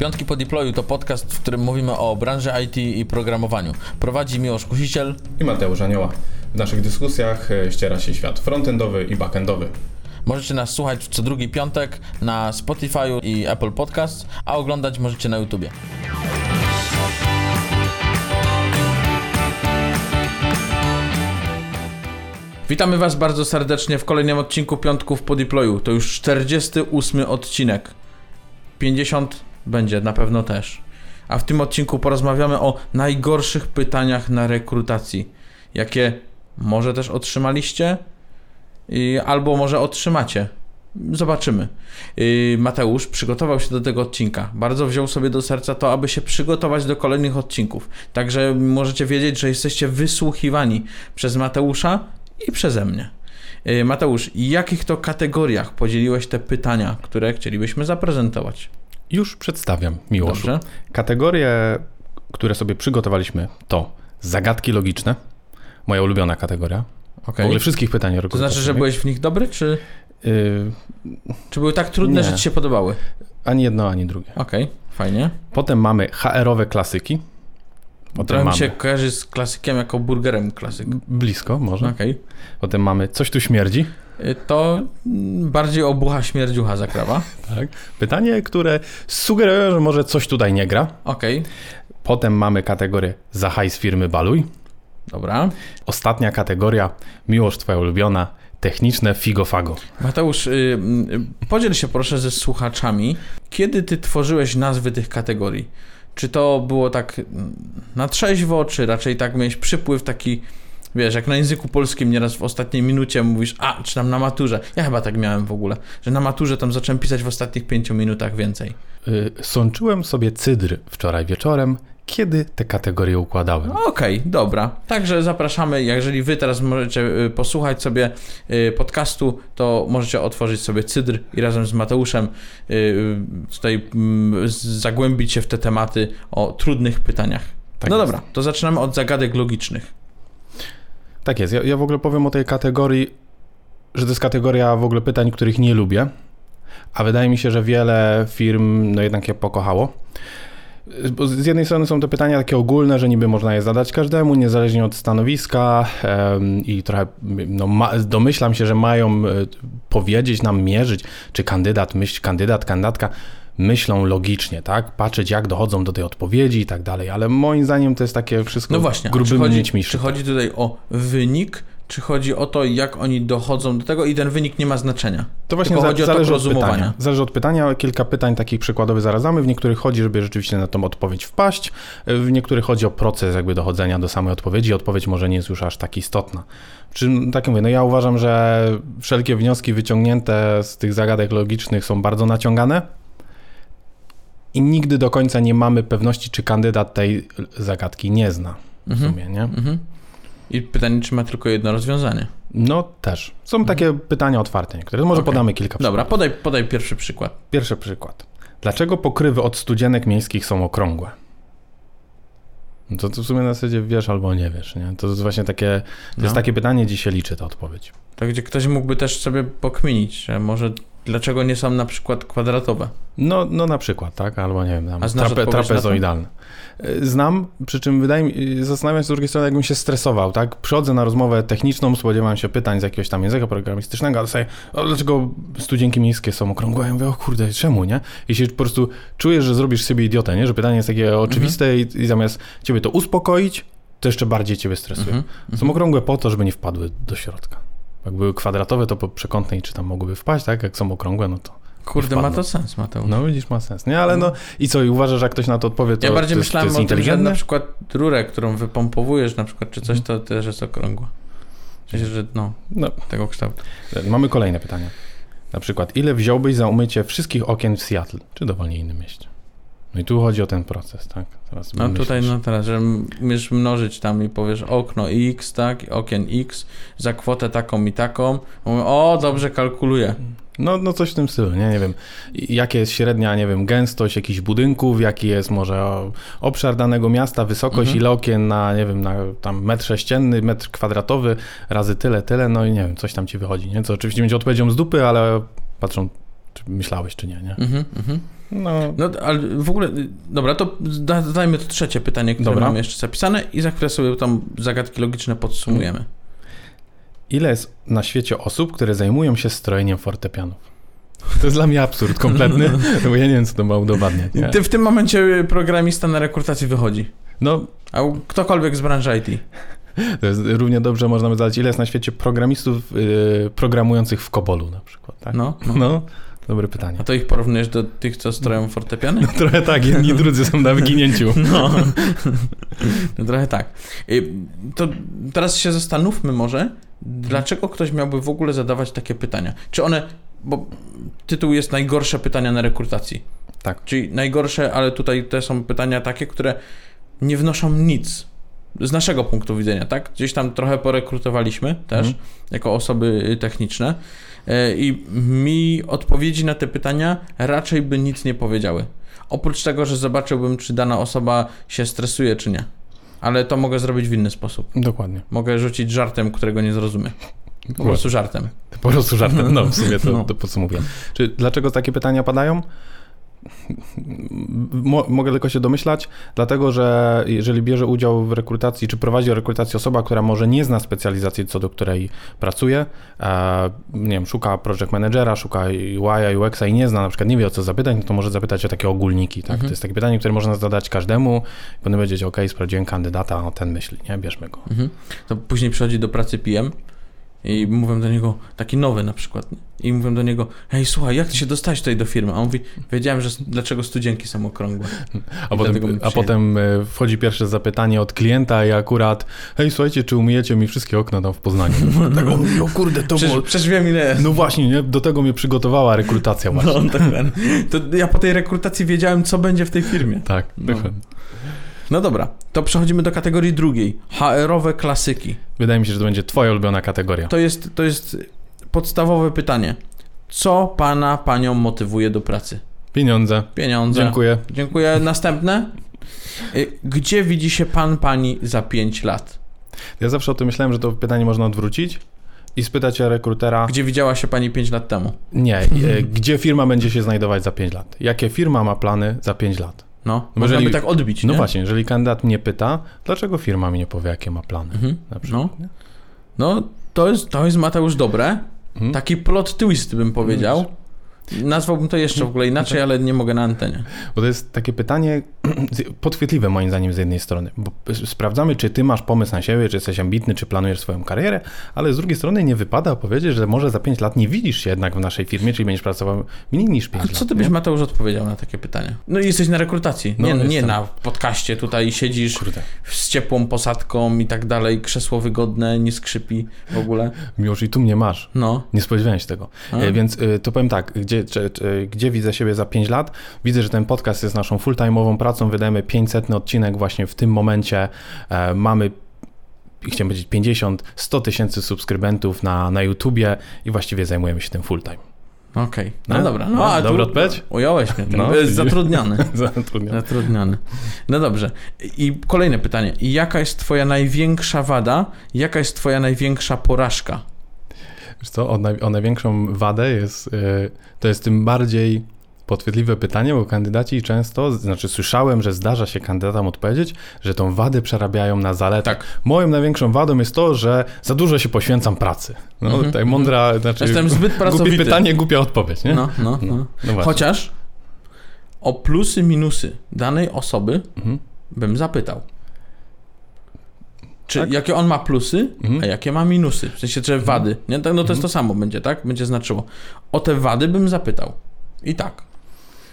Piątki po deployu to podcast, w którym mówimy o branży IT i programowaniu. Prowadzi Miłosz Kusiciel i Mateusz Anioła. W naszych dyskusjach e, ściera się świat frontendowy i backendowy. Możecie nas słuchać co drugi piątek na Spotify i Apple Podcast, a oglądać możecie na YouTubie. Witamy Was bardzo serdecznie w kolejnym odcinku Piątków po deployu. To już 48 odcinek. 50 będzie na pewno też. A w tym odcinku porozmawiamy o najgorszych pytaniach na rekrutacji, jakie może też otrzymaliście, albo może otrzymacie. Zobaczymy. Mateusz przygotował się do tego odcinka. Bardzo wziął sobie do serca to, aby się przygotować do kolejnych odcinków. Także możecie wiedzieć, że jesteście wysłuchiwani przez Mateusza i przeze mnie. Mateusz, jakich to kategoriach podzieliłeś te pytania, które chcielibyśmy zaprezentować? Już przedstawiam, Miłoszu. Dobrze. Kategorie, które sobie przygotowaliśmy to zagadki logiczne, moja ulubiona kategoria. Okay. W ogóle wszystkich pytań To znaczy, że byłeś w nich dobry, czy... Yy... Czy były tak trudne, nie. że ci się podobały? Ani jedno, ani drugie. Okej, okay, fajnie. Potem mamy HR-owe klasyki. Potem mamy... mi się kojarzy z klasykiem jako burgerem klasyk. Blisko, może. Okay. Potem mamy coś tu śmierdzi. To bardziej obucha śmierdziucha zakrawa. tak. Pytanie, które sugeruje, że może coś tutaj nie gra. Okej. Okay. Potem mamy kategorię za hajs firmy Baluj. Dobra. Ostatnia kategoria, miłość twoja ulubiona, techniczne figo-fago. Mateusz, yy, podziel się proszę ze słuchaczami, kiedy ty tworzyłeś nazwy tych kategorii? Czy to było tak na trzeźwo, czy raczej tak miałeś przypływ taki Wiesz, jak na języku polskim nieraz w ostatniej minucie mówisz, a, czy tam na maturze. Ja chyba tak miałem w ogóle, że na maturze tam zacząłem pisać w ostatnich pięciu minutach więcej. Yy, sączyłem sobie cydr wczoraj wieczorem, kiedy te kategorie układałem. Okej, okay, dobra. Także zapraszamy, jeżeli wy teraz możecie y, posłuchać sobie y, podcastu, to możecie otworzyć sobie cydr i razem z Mateuszem y, tutaj mm, zagłębić się w te tematy o trudnych pytaniach. Tak no jest. dobra, to zaczynamy od zagadek logicznych. Tak jest. Ja, ja w ogóle powiem o tej kategorii, że to jest kategoria w ogóle pytań, których nie lubię, a wydaje mi się, że wiele firm no jednak je pokochało. Z jednej strony są to pytania takie ogólne, że niby można je zadać każdemu, niezależnie od stanowiska i trochę no, ma, domyślam się, że mają e, powiedzieć nam, mierzyć, czy kandydat, myśl, kandydat, kandydatka myślą logicznie, tak? Patrzeć, jak dochodzą do tej odpowiedzi i tak dalej, ale moim zdaniem to jest takie wszystko no właśnie, grubymi czy chodzi. Czy chodzi tutaj o wynik, czy chodzi o to, jak oni dochodzą do tego i ten wynik nie ma znaczenia? To właśnie za, chodzi zależy o to od pytania. Zależy od pytania. Kilka pytań takich przykładowych zaraz W niektórych chodzi, żeby rzeczywiście na tą odpowiedź wpaść. W niektórych chodzi o proces jakby dochodzenia do samej odpowiedzi. Odpowiedź może nie jest już aż tak istotna. Czy, tak mówię, no ja uważam, że wszelkie wnioski wyciągnięte z tych zagadek logicznych są bardzo naciągane i nigdy do końca nie mamy pewności, czy kandydat tej zagadki nie zna. W mhm. sumie, nie? Mhm. I pytanie, czy ma tylko jedno rozwiązanie. No też. Są mhm. takie pytania otwarte niektóre. Może okay. podamy kilka przykładów. Dobra, podaj, podaj pierwszy przykład. Pierwszy przykład. Dlaczego pokrywy od studzienek miejskich są okrągłe? No to, to w sumie na zasadzie wiesz albo nie wiesz, nie? To jest właśnie takie, to no. jest takie pytanie, gdzie się liczy ta odpowiedź. To gdzie ktoś mógłby też sobie pokminić, że może dlaczego nie są na przykład kwadratowe? No, no na przykład, tak? Albo nie wiem, tam, trape, trapezoidalne. Znam, przy czym wydaje mi zastanawiam się z drugiej strony, jakbym się stresował, tak? Przychodzę na rozmowę techniczną, spodziewam się pytań z jakiegoś tam języka programistycznego, ale sobie, o, dlaczego studzienki miejskie są okrągłe? Ja mówię, o kurde, czemu, nie? Jeśli po prostu czujesz, że zrobisz sobie idiotę, nie? Że pytanie jest takie oczywiste mhm. i, i, zamiast ciebie to uspokoić, to jeszcze bardziej ciebie stresuje. Mhm. Są mhm. okrągłe po to, żeby nie wpadły do środka. Jak były kwadratowe, to po przekątnej czy tam mogłyby wpaść, tak? Jak są okrągłe, no to Kurde, ma to sens, Mateusz. No widzisz, ma sens. Nie, ale no i co, i uważasz, że jak ktoś na to odpowie, to Ja bardziej to myślałem to jest o tym, że na przykład rurę, którą wypompowujesz na przykład, czy coś, mhm. to też jest okrągła. W sensie, że no, no, tego kształtu. Mamy kolejne pytania. Na przykład, ile wziąłbyś za umycie wszystkich okien w Seattle, czy dowolnie innym mieście? No i tu chodzi o ten proces, tak? Teraz no myślisz. tutaj, no teraz, że umiesz mnożyć tam i powiesz okno X, tak, okien X, za kwotę taką i taką. Mówię, o, dobrze kalkuluję. No, no coś w tym stylu, nie? Nie wiem, jakie jest średnia, nie wiem, gęstość jakichś budynków, jaki jest może obszar danego miasta, wysokość, mhm. ile okien na, nie wiem, na tam metr sześcienny, metr kwadratowy, razy tyle, tyle, no i nie wiem, coś tam ci wychodzi, nie? Co oczywiście będzie odpowiedzią z dupy, ale patrzą Czy myślałeś, czy nie, nie? Mhm, mhm. No, No, ale w ogóle, dobra, to da- zadajmy to trzecie pytanie, które Dobra. mamy jeszcze zapisane i za chwilę sobie tam zagadki logiczne podsumujemy. ile jest na świecie osób, które zajmują się strojeniem fortepianów? To jest dla mnie absurd kompletny, bo ja nie wiem, co to ma udowadniać. Nie? Ty w tym momencie programista na rekrutacji wychodzi. No, A ktokolwiek z branży IT. to jest równie dobrze można by zadać, ile jest na świecie programistów yy, programujących w Kobolu na przykład, tak? No, no. No, dobre pytanie. A to ich porównujesz do tych, co stroją fortepiany? Trochę tak, jedni drudzy są na wyginięciu. No. no trochę tak. Y, To teraz się zastanówmy może, dlaczego ktoś miałby w ogóle zadawać takie pytania? Czy one, bo tytuł jest najgorsze pytania na rekrutacji. Tak. Czyli najgorsze, ale tutaj te są pytania takie, które nie wnoszą nic. Z naszego punktu widzenia, tak? Gdzieś tam trochę porekrutowaliśmy też, Mhm. jako osoby y, techniczne. E, I mi odpowiedzi na te pytania raczej by nic nie powiedziały. Oprócz tego, że zobaczyłbym, czy dana osoba się stresuje, czy nie. Ale to mogę zrobić w inny sposób. Dokładnie. Mogę rzucić żartem, którego nie zrozumie. Po prostu żartem. Po prostu żartem. No, w sumie to, No. to podsumowuję. Czy dlaczego takie pytania padają? Mo, mogę tylko się domyślać, dlatego że jeżeli bierze udział w rekrutacji, czy prowadzi rekrutację osoba, która może nie zna specjalizacji, co do której pracuje, e, nie wiem, szuka project managera, szuka UI, UX i nie zna, na przykład nie wie o co zapytać, no to może zapytać o takie ogólniki, tak? Mhm. To jest takie pytanie, które można zadać każdemu i potem powiedzieć, ok, sprawdziłem kandydata, o ten myśli, nie? Bierzmy go. Mhm. To później przychodzi do pracy PM i mówią do niego, taki nowy na przykład, nie? i mówią do niego, hej słuchaj, jak ty się dostałeś tutaj do firmy? A on mówi, wiedziałem, że dlaczego studzienki są okrągłe. A potem, a potem e, wchodzi pierwsze zapytanie od klienta i akurat hej, słuchajcie, czy umyjecie mi wszystkie okna tam w Poznaniu? tak, o, o kurde, to Przecież, było... przecież wiem ile jest. No właśnie, nie? do tego mnie przygotowała rekrutacja właśnie. No, dokładnie. To ja po tej rekrutacji wiedziałem, co będzie w tej firmie. Tak, No. dokładnie. No dobra, to przechodzimy do kategorii drugiej. HR-owe klasyki. Wydaje mi się, że to będzie twoja ulubiona kategoria. To jest, to jest podstawowe pytanie. Co pana, panią motywuje do pracy? Pieniądze. Pieniądze. Dziękuję. Dziękuję. Następne. Y, Gdzie widzi się pan, pani za 5 lat? Ja zawsze o tym myślałem, że to pytanie można odwrócić i spytać rekrutera, Gdzie widziała się pani 5 lat temu? nie, e, gdzie firma będzie się znajdować za 5 lat? Jakie firma ma plany za 5 lat? No, No można jeżeli- by tak odbić, No nie? właśnie, jeżeli kandydat mnie pyta, dlaczego firma mi nie powie, jakie ma plany? Mhm. Przykład, No. No, to jest, to jest Mateusz dobre. Mhm. Taki plot twist bym powiedział. Nazwałbym to jeszcze w ogóle inaczej, ale nie mogę na antenie. Bo to jest takie pytanie podchwytliwe moim zdaniem z jednej strony, bo sprawdzamy, czy ty masz pomysł na siebie, czy jesteś ambitny, czy planujesz swoją karierę, ale z drugiej strony nie wypada powiedzieć, że może za 5 lat nie widzisz się jednak w naszej firmie, czyli będziesz pracował mniej niż 5 A lat. co ty byś, nie? Mateusz, odpowiedział na takie pytanie? No i jesteś na rekrutacji. No, Nie, nie na podcaście tutaj siedzisz Kurde, z ciepłą posadką i tak dalej, krzesło wygodne, nie skrzypi w ogóle. Miłosz, i tu mnie masz. No. Nie spodziewałem się tego. A? E, Więc y, to powiem tak, gdzie, czy, czy, gdzie widzę siebie za 5 lat? Widzę, że ten podcast jest naszą full-time'ową pracą, wydajemy 500 odcinek właśnie w tym momencie. E, mamy chciałem powiedzieć 50, 100 tysięcy subskrybentów na, na YouTubie i właściwie zajmujemy się tym full-time. Okej. No, No, dobra. No, no, a tu dobra odpowiedź? Ująłeś mnie. No, No, zatrudniony. Zatrudniam. Zatrudniony. No dobrze. I kolejne pytanie. Jaka jest twoja największa wada? Jaka jest twoja największa porażka? Wiesz co, o, naj, o największą wadę jest, y, to jest tym bardziej podchwytliwe pytanie, bo kandydaci często, znaczy słyszałem, że zdarza się kandydatom odpowiedzieć, że tą wadę przerabiają na zaletę. Tak. Moją największą wadą jest to, że za dużo się poświęcam pracy. No, Mhm, tak mądra, znaczy Jestem zbyt pracowity. głupie pytanie, głupia odpowiedź, nie? No, no, no. no właśnie. Chociaż o plusy, minusy danej osoby Mhm. bym zapytał. Czy Tak? jakie on ma plusy, Mhm. a jakie ma minusy? W sensie, czy wady. Nie? Tak, No to jest to samo będzie, tak? Będzie znaczyło. O te wady bym zapytał. I tak.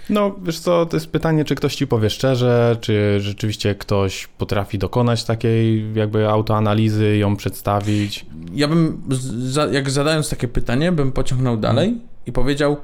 No, wiesz co, to jest pytanie, czy ktoś ci powie szczerze, czy rzeczywiście ktoś potrafi dokonać takiej jakby autoanalizy, ją przedstawić. Ja bym, jak zadając takie pytanie, bym pociągnął dalej i powiedział: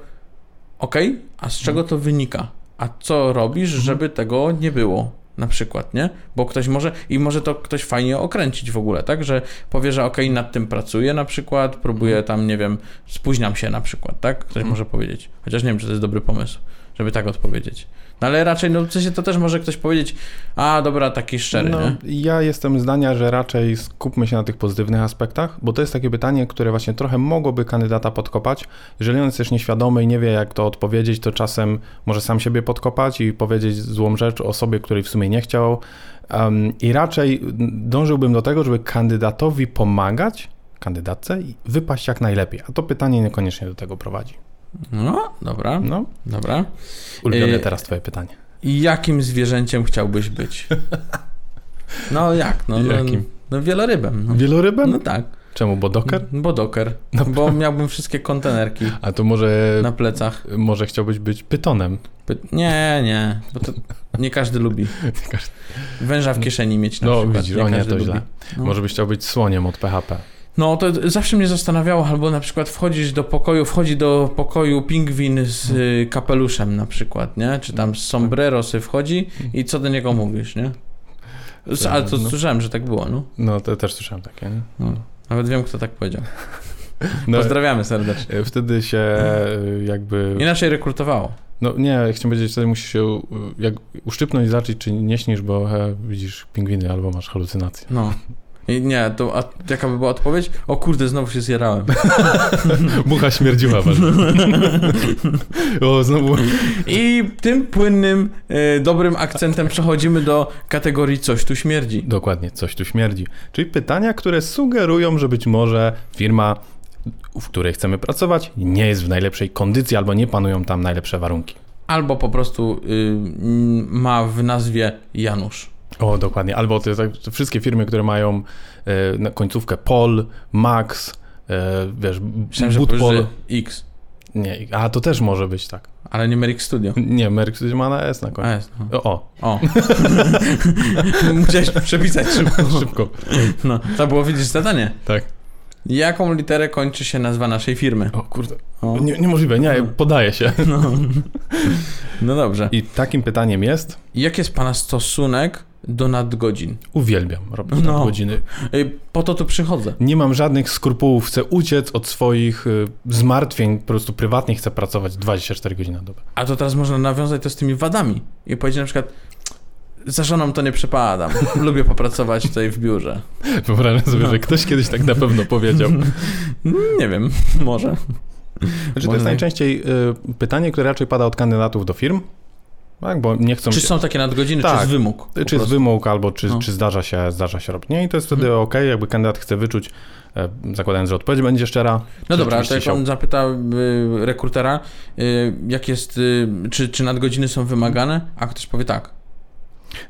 OK, a z czego to wynika? A co robisz, żeby tego nie było? Na przykład, nie? Bo ktoś może, i może to ktoś fajnie okręcić w ogóle, tak? Że powie, że okej, nad tym pracuję na przykład, próbuję tam, nie wiem, spóźniam się na przykład, tak? Ktoś Mhm. może powiedzieć. Chociaż nie wiem, czy to jest dobry pomysł, żeby tak odpowiedzieć. No ale raczej, no w sensie to też może ktoś powiedzieć, a dobra, taki szczery, no, nie? ja jestem zdania, że raczej skupmy się na tych pozytywnych aspektach, bo to jest takie pytanie, które właśnie trochę mogłoby kandydata podkopać. Jeżeli on jest też nieświadomy i nie wie, jak to odpowiedzieć, to czasem może sam siebie podkopać i powiedzieć złą rzecz osobie, której w sumie nie chciał. Um, I raczej dążyłbym do tego, żeby kandydatowi pomagać, kandydatce, i wypaść jak najlepiej. A to pytanie niekoniecznie do tego prowadzi. No, dobra, No, dobra. ulubione Y- teraz twoje pytanie. Jakim zwierzęciem chciałbyś być? No jak? No, no, Jakim? no wielorybem. No. Wielorybem? no tak. Czemu, bo doker? Bo doker. Bo miałbym wszystkie kontenerki A to może, na plecach. może chciałbyś być pytonem? Py- Nie, nie, bo to nie każdy lubi. Węża w kieszeni mieć na No, przykład. widzisz, o nie, każdy to lubi. źle. No. Może byś chciał być słoniem od PHP. No to zawsze mnie zastanawiało, albo na przykład wchodzisz do pokoju, wchodzi do pokoju pingwin z y, kapeluszem na przykład, nie? Czy tam z sombrero sobie wchodzi i co do niego mówisz, nie? S- Ale to No. słyszałem, że tak było, no. No, to też słyszałem takie, nie? no. Nawet wiem, kto tak powiedział. No, Pozdrawiamy serdecznie. e, wtedy się e, jakby... Inaczej rekrutowało. No nie, chciałem powiedzieć, wtedy musisz się jak uszczypnąć i zobaczyć, czy nie śnisz, bo e, widzisz pingwiny albo masz halucynacje. No. I nie, to a jaka by była odpowiedź? O kurde, znowu się zjarałem. Mucha śmierdziła bardzo. o, znowu... I tym płynnym, e, dobrym akcentem przechodzimy do kategorii coś tu śmierdzi. Dokładnie, coś tu śmierdzi. Czyli pytania, które sugerują, że być może firma, w której chcemy pracować, nie jest w najlepszej kondycji albo nie panują tam najlepsze warunki. Albo po prostu y, ma w nazwie Janusz. O, dokładnie. Albo te, te wszystkie firmy, które mają e, końcówkę Pol, Max, e, wiesz, Myślałem, Bootpol. X, Nie, a to też może być tak. ale nie Merrick Studio. Nie, Merck ma na S na końcu. jest, no. O, o. Musiałeś przepisać szybko. szybko. No, to było widzieć zadanie. Tak. Jaką literę kończy się nazwa naszej firmy? O kurde. O. Nie, niemożliwe, nie, podaję się. No. no dobrze. I takim pytaniem jest, Jaki jest pana stosunek do nadgodzin? uwielbiam robić No. godziny. Ej, Po to tu przychodzę. Nie mam żadnych skrupułów, chcę uciec od swoich y, zmartwień, po prostu prywatnie chcę pracować 24 godziny na dobę. A to teraz można nawiązać to z tymi wadami i powiedzieć na przykład za żoną to nie przepadam. Lubię popracować tutaj w biurze. Wyobrażam sobie, No. że ktoś kiedyś tak na pewno powiedział. Nie wiem, może. Znaczy, to jest najczęściej y, pytanie, które raczej pada od kandydatów do firm, tak, bo nie chcą Czy są takie nadgodziny, czy Tak. jest wymóg? po Czy jest prostu? wymóg, albo czy, No. czy zdarza, się, zdarza się robić. Nie, i to jest wtedy Mhm. ok, jakby kandydat chce wyczuć, e, zakładając, że odpowiedź będzie szczera. No czy dobra, to jak się- on zapyta y, rekrutera, y, jak jest, y, czy, czy nadgodziny są wymagane, a ktoś powie tak,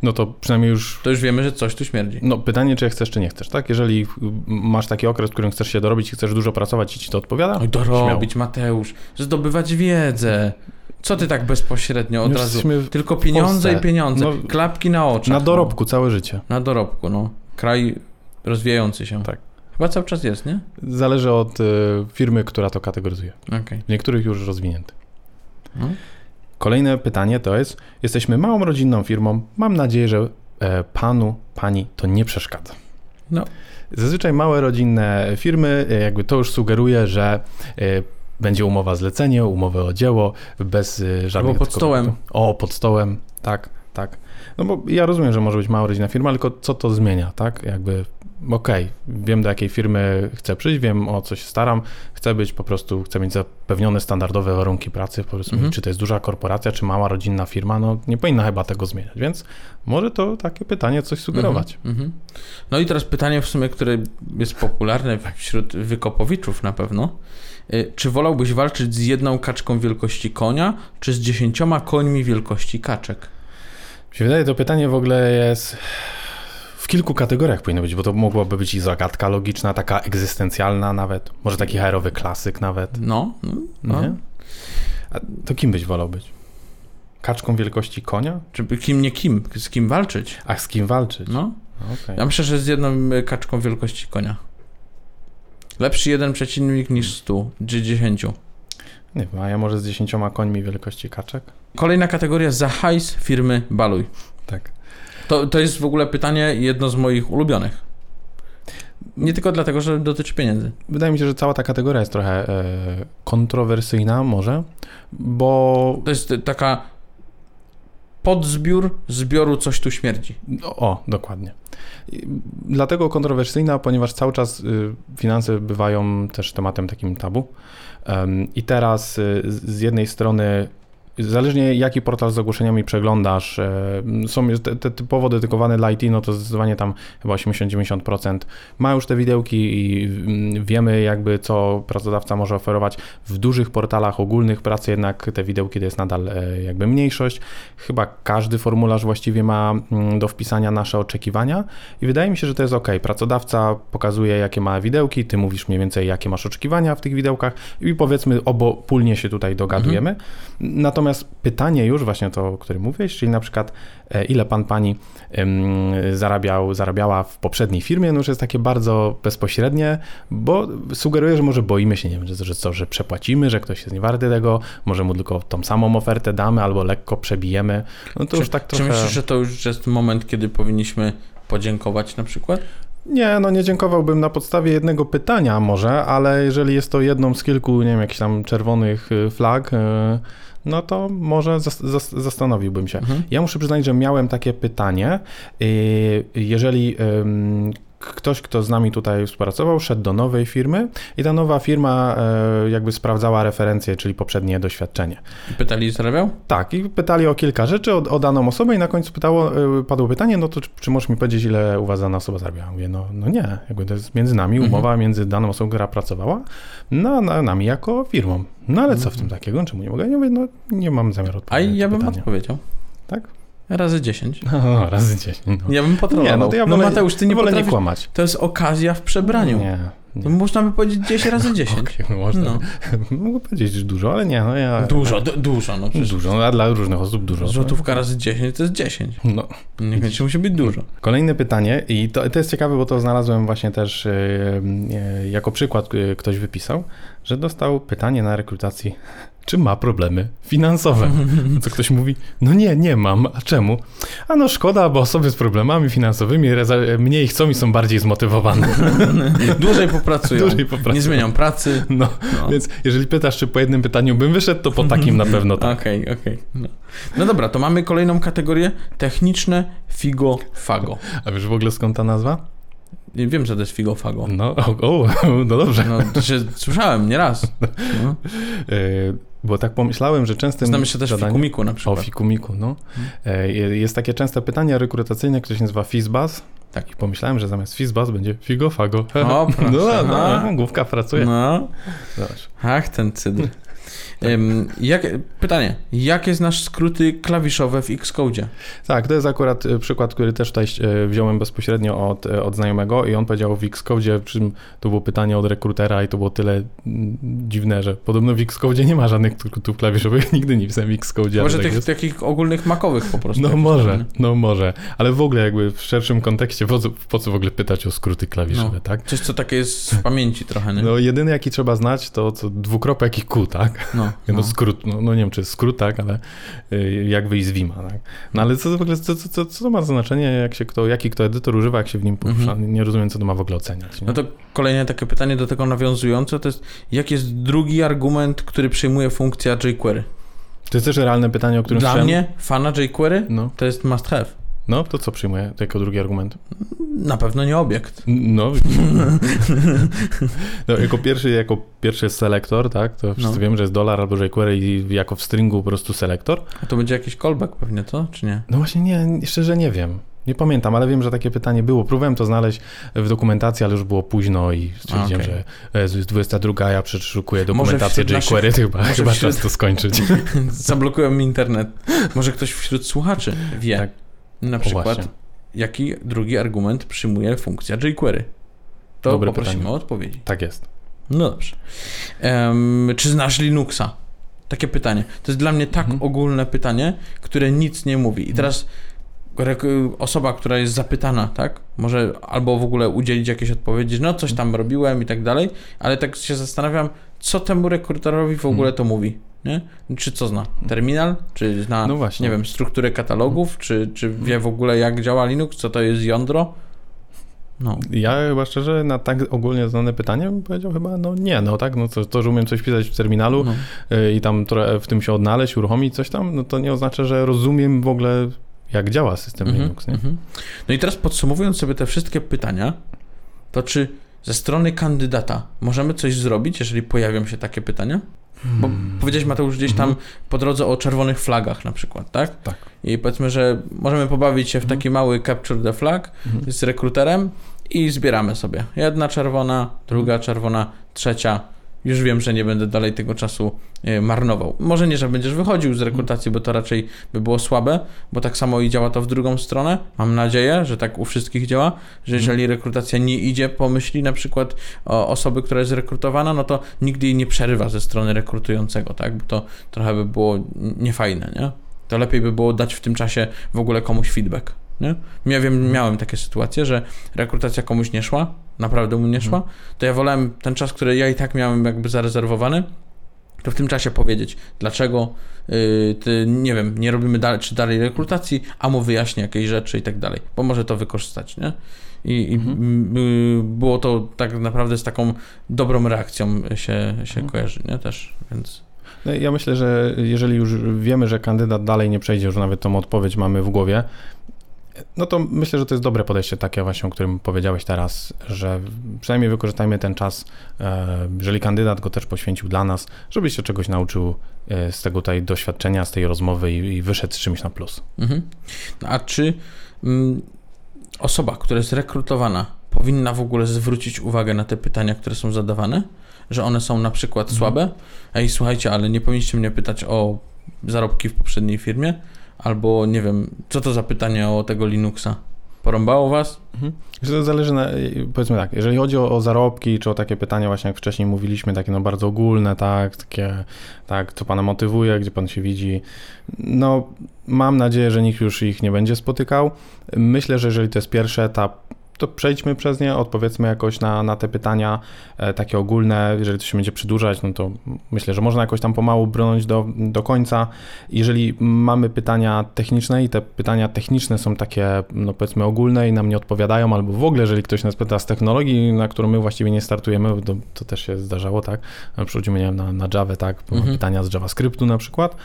No to przynajmniej już to już wiemy, że coś tu śmierdzi. No, pytanie, czy chcesz, czy nie chcesz, tak? Jeżeli masz taki okres, w którym chcesz się dorobić i chcesz dużo pracować i ci to odpowiada, Oj, dorobić, Mateusz, zdobywać wiedzę. Co ty tak bezpośrednio od Już razu? Tylko pieniądze i pieniądze, No, klapki na oczach. na no. dorobku całe życie. Na dorobku, no. Kraj rozwijający się. Tak. Chyba cały czas jest, nie? Zależy od y, firmy, która to kategoryzuje. Okej. W niektórych już rozwinięty. No. Kolejne pytanie to jest, jesteśmy małą rodzinną firmą, mam nadzieję, że e, panu, pani to nie przeszkadza. No. Zazwyczaj małe rodzinne firmy, e, jakby to już sugeruje, że e, będzie umowa zlecenie, umowę o dzieło, bez e, żadnych... Albo pod stołem. O, pod stołem, tak, tak. No bo ja rozumiem, że może być mała rodzinna firma, tylko co to zmienia, tak? Jakby, okej, wiem do jakiej firmy chcę przyjść, wiem o co się staram, chcę być po prostu, chcę mieć zapewnione standardowe warunki pracy, powiedzmy, Mhm. czy to jest duża korporacja, czy mała rodzinna firma, no nie powinna chyba tego zmieniać, więc może to takie pytanie coś sugerować. Mhm, mhm. No i teraz pytanie w sumie, które jest popularne wśród wykopowiczów na pewno. Y, Czy wolałbyś walczyć z jedną kaczką wielkości konia, czy z dziesięcioma końmi wielkości kaczek? Mi się wydaje, to pytanie w ogóle jest w kilku kategoriach powinno być, bo to mogłaby być i zagadka logiczna, taka egzystencjalna nawet, może taki herowy klasyk nawet, No, no, no. nie? A to kim byś wolał być? Kaczką wielkości konia? Czy kim nie kim, z kim walczyć? A z kim walczyć? No, Okej. ja myślę, że z jedną y, kaczką wielkości konia. Lepszy jeden przeciwnik niż stu, czy dziesięciu. Nie wiem, a ja może z dziesięcioma końmi wielkości kaczek? Kolejna kategoria za hajs firmy Baluj. Tak. To, to jest w ogóle pytanie jedno z moich ulubionych. Nie tylko dlatego, że dotyczy pieniędzy. Wydaje mi się, że cała ta kategoria jest trochę e, kontrowersyjna może, bo... To jest taka podzbiór zbioru coś tu śmierdzi. O, dokładnie. Dlatego kontrowersyjna, ponieważ cały czas y, finanse bywają też tematem takim tabu. I teraz y, z jednej strony Zależnie jaki portal z ogłoszeniami przeglądasz, e, są te, te typowo dedykowane dla IT, no to zdecydowanie tam chyba 80-90% ma już te widełki i mm, wiemy jakby co pracodawca może oferować. W dużych portalach ogólnych pracy jednak te widełki to jest nadal e, jakby mniejszość. Chyba każdy formularz właściwie ma mm, do wpisania nasze oczekiwania i wydaje mi się, że to jest ok. Pracodawca pokazuje jakie ma widełki, ty mówisz mniej więcej jakie masz oczekiwania w tych widełkach i powiedzmy obopólnie się tutaj dogadujemy. Mhm. Natomiast Natomiast pytanie już właśnie to, o którym mówiłeś, czyli na przykład e, ile pan pani zarabiał, zarabiała w poprzedniej firmie, no już jest takie bardzo bezpośrednie, bo sugeruje, że może boimy się, nie wiem, że, że co, że przepłacimy, że ktoś jest niewarty tego, może mu tylko tą samą ofertę damy albo lekko przebijemy. No to czy, już tak trochę... Czy myślisz, że to już jest moment, kiedy powinniśmy podziękować na przykład? Nie, no nie dziękowałbym na podstawie jednego pytania może, ale jeżeli jest to jedną z kilku, nie wiem, jakichś tam czerwonych y, flag, y, no to może zastanowiłbym się. Mhm. Ja muszę przyznać, że miałem takie pytanie. Y, jeżeli ktoś, kto z nami tutaj współpracował, szedł do nowej firmy i ta nowa firma e, jakby sprawdzała referencje, czyli poprzednie doświadczenie. I pytali, zarabiał? Tak, i pytali o kilka rzeczy, o, o, daną osobę i na końcu pytało, e, padło pytanie, no to czy, czy możesz mi powiedzieć, ile u was dana osoba zarabiała? Mówię, no, no nie, jakby to jest między nami mhm. umowa, mhm. między daną osobą, która pracowała, no, na, nami jako firmą. No ale co w tym mhm. takiego? Czemu nie mogę? Ja mówię, no nie mam zamiaru odpowiedzieć. A ja bym odpowiedział. Tak? Razy 10. No, razy 10. No. Ja bym patrolował. Nie, no, to ja no wolę, no Mateusz, ty nie wolę nie kłamać. To jest okazja w przebraniu. Nie. nie. można by powiedzieć 10 razy 10. Okay, no można. No. Mogę powiedzieć dużo, ale nie, no ja... Dużo, dużo, no przecież. Dużo, a dla różnych osób dużo. Złotówka razy 10 to jest 10. No. Niekoniecznie musi być dużo. Kolejne pytanie i to, to jest ciekawe, bo to znalazłem właśnie też yy, jako przykład yy, ktoś wypisał, że dostał pytanie na rekrutacji czy ma problemy finansowe. Co ktoś mówi, no nie, nie mam. A czemu? A no szkoda, bo osoby z problemami finansowymi mniej chcą i są bardziej zmotywowane. Dłużej popracują. Dłużej popracują. Nie zmienią pracy. No, no, więc jeżeli pytasz, czy po jednym pytaniu bym wyszedł, to po takim na pewno tak. Okej, okay, okej. Okay. No. no. dobra, to mamy kolejną kategorię. Techniczne figo fago. A wiesz w ogóle skąd ta nazwa? Wiem, że to jest figo fago. No, o, o, no dobrze. No, to się słyszałem nieraz. No. E, bo tak pomyślałem, że częstym Znam jeszcze też zadaniem... fikumiku na przykład. O fikumiku, no. Hmm. Jest takie częste pytanie rekrutacyjne, które się nazywa Fizbaz. Tak. I pomyślałem, że zamiast Fizbaz będzie Figo Fago. O, proszę. No, no, główka pracuje. No. Zobacz. Ach, ten cydr. Jak, pytanie, jakie znasz skróty klawiszowe w Xcode? Tak, to jest akurat e, przykład, który też tutaj e, wziąłem bezpośrednio od, e, od znajomego i on powiedział w Xcode, przy czym to było pytanie od rekrutera i to było tyle mm, dziwne, że podobno w Xcode nie ma żadnych skrótów klawiszowych, nigdy nie pisałem w Xcode. Może tak tych takich ogólnych makowych po prostu. No może, no może, ale w ogóle jakby w szerszym kontekście po co, po co w ogóle pytać o skróty klawiszowe, no, tak? Coś, co takie jest w pamięci trochę, nie? No jedyny jaki trzeba znać to, to dwukropek i Q, tak? No. No, no. skrót, no, no, nie wiem, czy skrót, tak, ale y, jak wyjść z Vima, tak. No ale co w ogóle, co, co, co, ma znaczenie, jak się kto, jaki kto edytor używa, jak się w nim porusza? Mhm. Nie rozumiem, co to ma w ogóle oceniać. Nie? No to kolejne takie pytanie do tego nawiązujące, to jest, jaki jest drugi argument, który przyjmuje funkcja jQuery? To jest też realne pytanie, o którym Dla mnie, fana jQuery, no. to jest must have. No, to co przyjmuję jako drugi argument? Na pewno nie obiekt. No, no jako, pierwszy, jako pierwszy jest selektor, tak? To wszyscy no. wiemy, że jest dolar albo jQuery i jako w stringu po prostu selektor. A to będzie jakiś callback pewnie, to? Czy nie? No właśnie nie, szczerze nie wiem. Nie pamiętam, ale wiem, że takie pytanie było. Próbowałem to znaleźć w dokumentacji, ale już było późno i stwierdziłem, okay. że jest 22, ja przeszukuję dokumentację jQuery, naszych... chyba, chyba wśród... czas to skończyć. Zablokują mi internet. Może ktoś wśród słuchaczy wie. Tak. Na przykład, jaki drugi argument przyjmuje funkcja jQuery? To Dobre poprosimy pytanie. o odpowiedzi. Tak jest. No dobrze. Um, czy znasz Linuxa? Takie pytanie. To jest dla mnie tak mhm. ogólne pytanie, które nic nie mówi. I mhm. teraz osoba, która jest zapytana, tak, może albo w ogóle udzielić jakiejś odpowiedzi, no coś tam robiłem i tak dalej, ale tak się zastanawiam, co temu rekrutorowi w ogóle mhm. to mówi. Nie? Czy co zna? Terminal? Czy zna, No właśnie. nie wiem, strukturę katalogów? Czy, czy wie w ogóle jak działa Linux? Co to jest jądro? No. Ja chyba szczerze na tak ogólnie znane pytanie bym powiedział chyba, no nie, no tak, no to, to że umiem coś pisać w terminalu no. y, i tam w tym się odnaleźć, uruchomić coś tam, no to nie oznacza, że rozumiem w ogóle jak działa system Mhm, Linux, nie? mhm. No i teraz podsumowując sobie te wszystkie pytania, to czy ze strony kandydata możemy coś zrobić, jeżeli pojawią się takie pytania? Bo Hmm. powiedziałeś Mateusz gdzieś tam Mhm. po drodze o czerwonych flagach na przykład, tak? Tak. I powiedzmy, że możemy pobawić się w taki mały capture the flag Mhm. z rekruterem i zbieramy sobie. Jedna czerwona, druga czerwona, trzecia. Już wiem, że nie będę dalej tego czasu e, marnował. Może nie, że będziesz wychodził z rekrutacji, bo to raczej by było słabe, bo tak samo i działa to w drugą stronę. Mam nadzieję, że tak u wszystkich działa, że jeżeli rekrutacja nie idzie po myśli na przykład o osoby, która jest rekrutowana, no to nigdy jej nie przerywa ze strony rekrutującego, tak? Bo to trochę by było niefajne, nie? To lepiej by było dać w tym czasie w ogóle komuś feedback. Nie? Ja wiem, miałem takie sytuacje, że rekrutacja komuś nie szła, naprawdę mu nie szła, to ja wolałem ten czas, który ja i tak miałem jakby zarezerwowany, to w tym czasie powiedzieć, dlaczego yy, ty, nie wiem, nie robimy dalej, czy dalej rekrutacji, a mu wyjaśnię jakieś rzeczy i tak dalej, bo może to wykorzystać, nie? I, Mhm. było to tak naprawdę z taką dobrą reakcją się, się Mhm. kojarzy, nie? Też, więc... No, ja myślę, że jeżeli już wiemy, że kandydat dalej nie przejdzie, już nawet tą odpowiedź mamy w głowie, no to myślę, że to jest dobre podejście takie właśnie, o którym powiedziałeś teraz, że przynajmniej wykorzystajmy ten czas, e, jeżeli kandydat go też poświęcił dla nas, żebyś się czegoś nauczył e, z tego tutaj doświadczenia, z tej rozmowy i, i wyszedł z czymś na plus. Mhm. No, a czy mm, osoba, która jest rekrutowana, powinna w ogóle zwrócić uwagę na te pytania, które są zadawane? Że one są na przykład Mhm. słabe? Ej, słuchajcie, ale nie powinniście mnie pytać o zarobki w poprzedniej firmie? Albo nie wiem, co to za pytanie o tego Linuxa? Porąbało was? Że To zależy na, powiedzmy tak, jeżeli chodzi o, o zarobki, czy o takie pytania właśnie jak wcześniej mówiliśmy, takie no bardzo ogólne, tak, takie, tak, co pana motywuje, gdzie pan się widzi, no mam nadzieję, że nikt już ich nie będzie spotykał. Myślę, że jeżeli to jest pierwszy etap, to przejdźmy przez nie, odpowiedzmy jakoś na, na te pytania e, takie ogólne. Jeżeli to się będzie przedłużać, no to myślę, że można jakoś tam pomału brnąć do, do końca. Jeżeli mamy pytania techniczne i te pytania techniczne są takie, no powiedzmy ogólne i nam nie odpowiadają, albo w ogóle, jeżeli ktoś nas pyta z technologii, na którą my właściwie nie startujemy, to, to też się zdarzało, tak? Przechodzimy nie wiem, na, na Java, tak? Mhm. Pytania z JavaScriptu na przykład.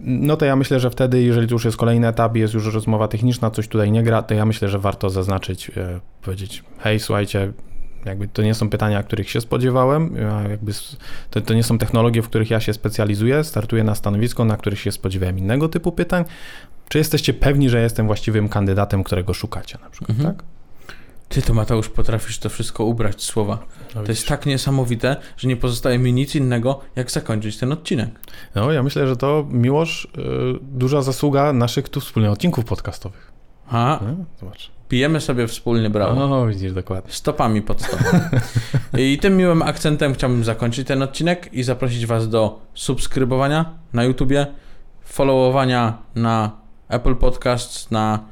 No to ja myślę, że wtedy, jeżeli to już jest kolejny etap, jest już rozmowa techniczna, coś tutaj nie gra, to ja myślę, że warto zaznaczyć, e, powiedzieć, hej, słuchajcie, jakby to nie są pytania, których się spodziewałem, ja jakby to, to nie są technologie, w których ja się specjalizuję, startuję na stanowisko, na których się spodziewałem innego typu pytań. Czy jesteście pewni, że jestem właściwym kandydatem, którego szukacie na przykład, Mhm. tak? Ty to Mateusz potrafisz to wszystko ubrać w słowa. No, To jest tak niesamowite, że nie pozostaje mi nic innego, jak zakończyć ten odcinek. No, ja myślę, że to, Miłosz, y, duża zasługa naszych tu wspólnych odcinków podcastowych. A, No, zobacz. pijemy sobie wspólnie brawo. O, widzisz, dokładnie. Stopami pod stopą. I tym miłym akcentem chciałbym zakończyć ten odcinek i zaprosić Was do subskrybowania na YouTubie, followowania na Apple Podcasts, na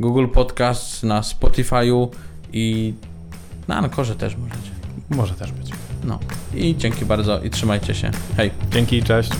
Google Podcasts, na Spotify'u i na Ankorze też możecie. Może też być. No i dzięki bardzo i trzymajcie się. Hej! Dzięki, cześć.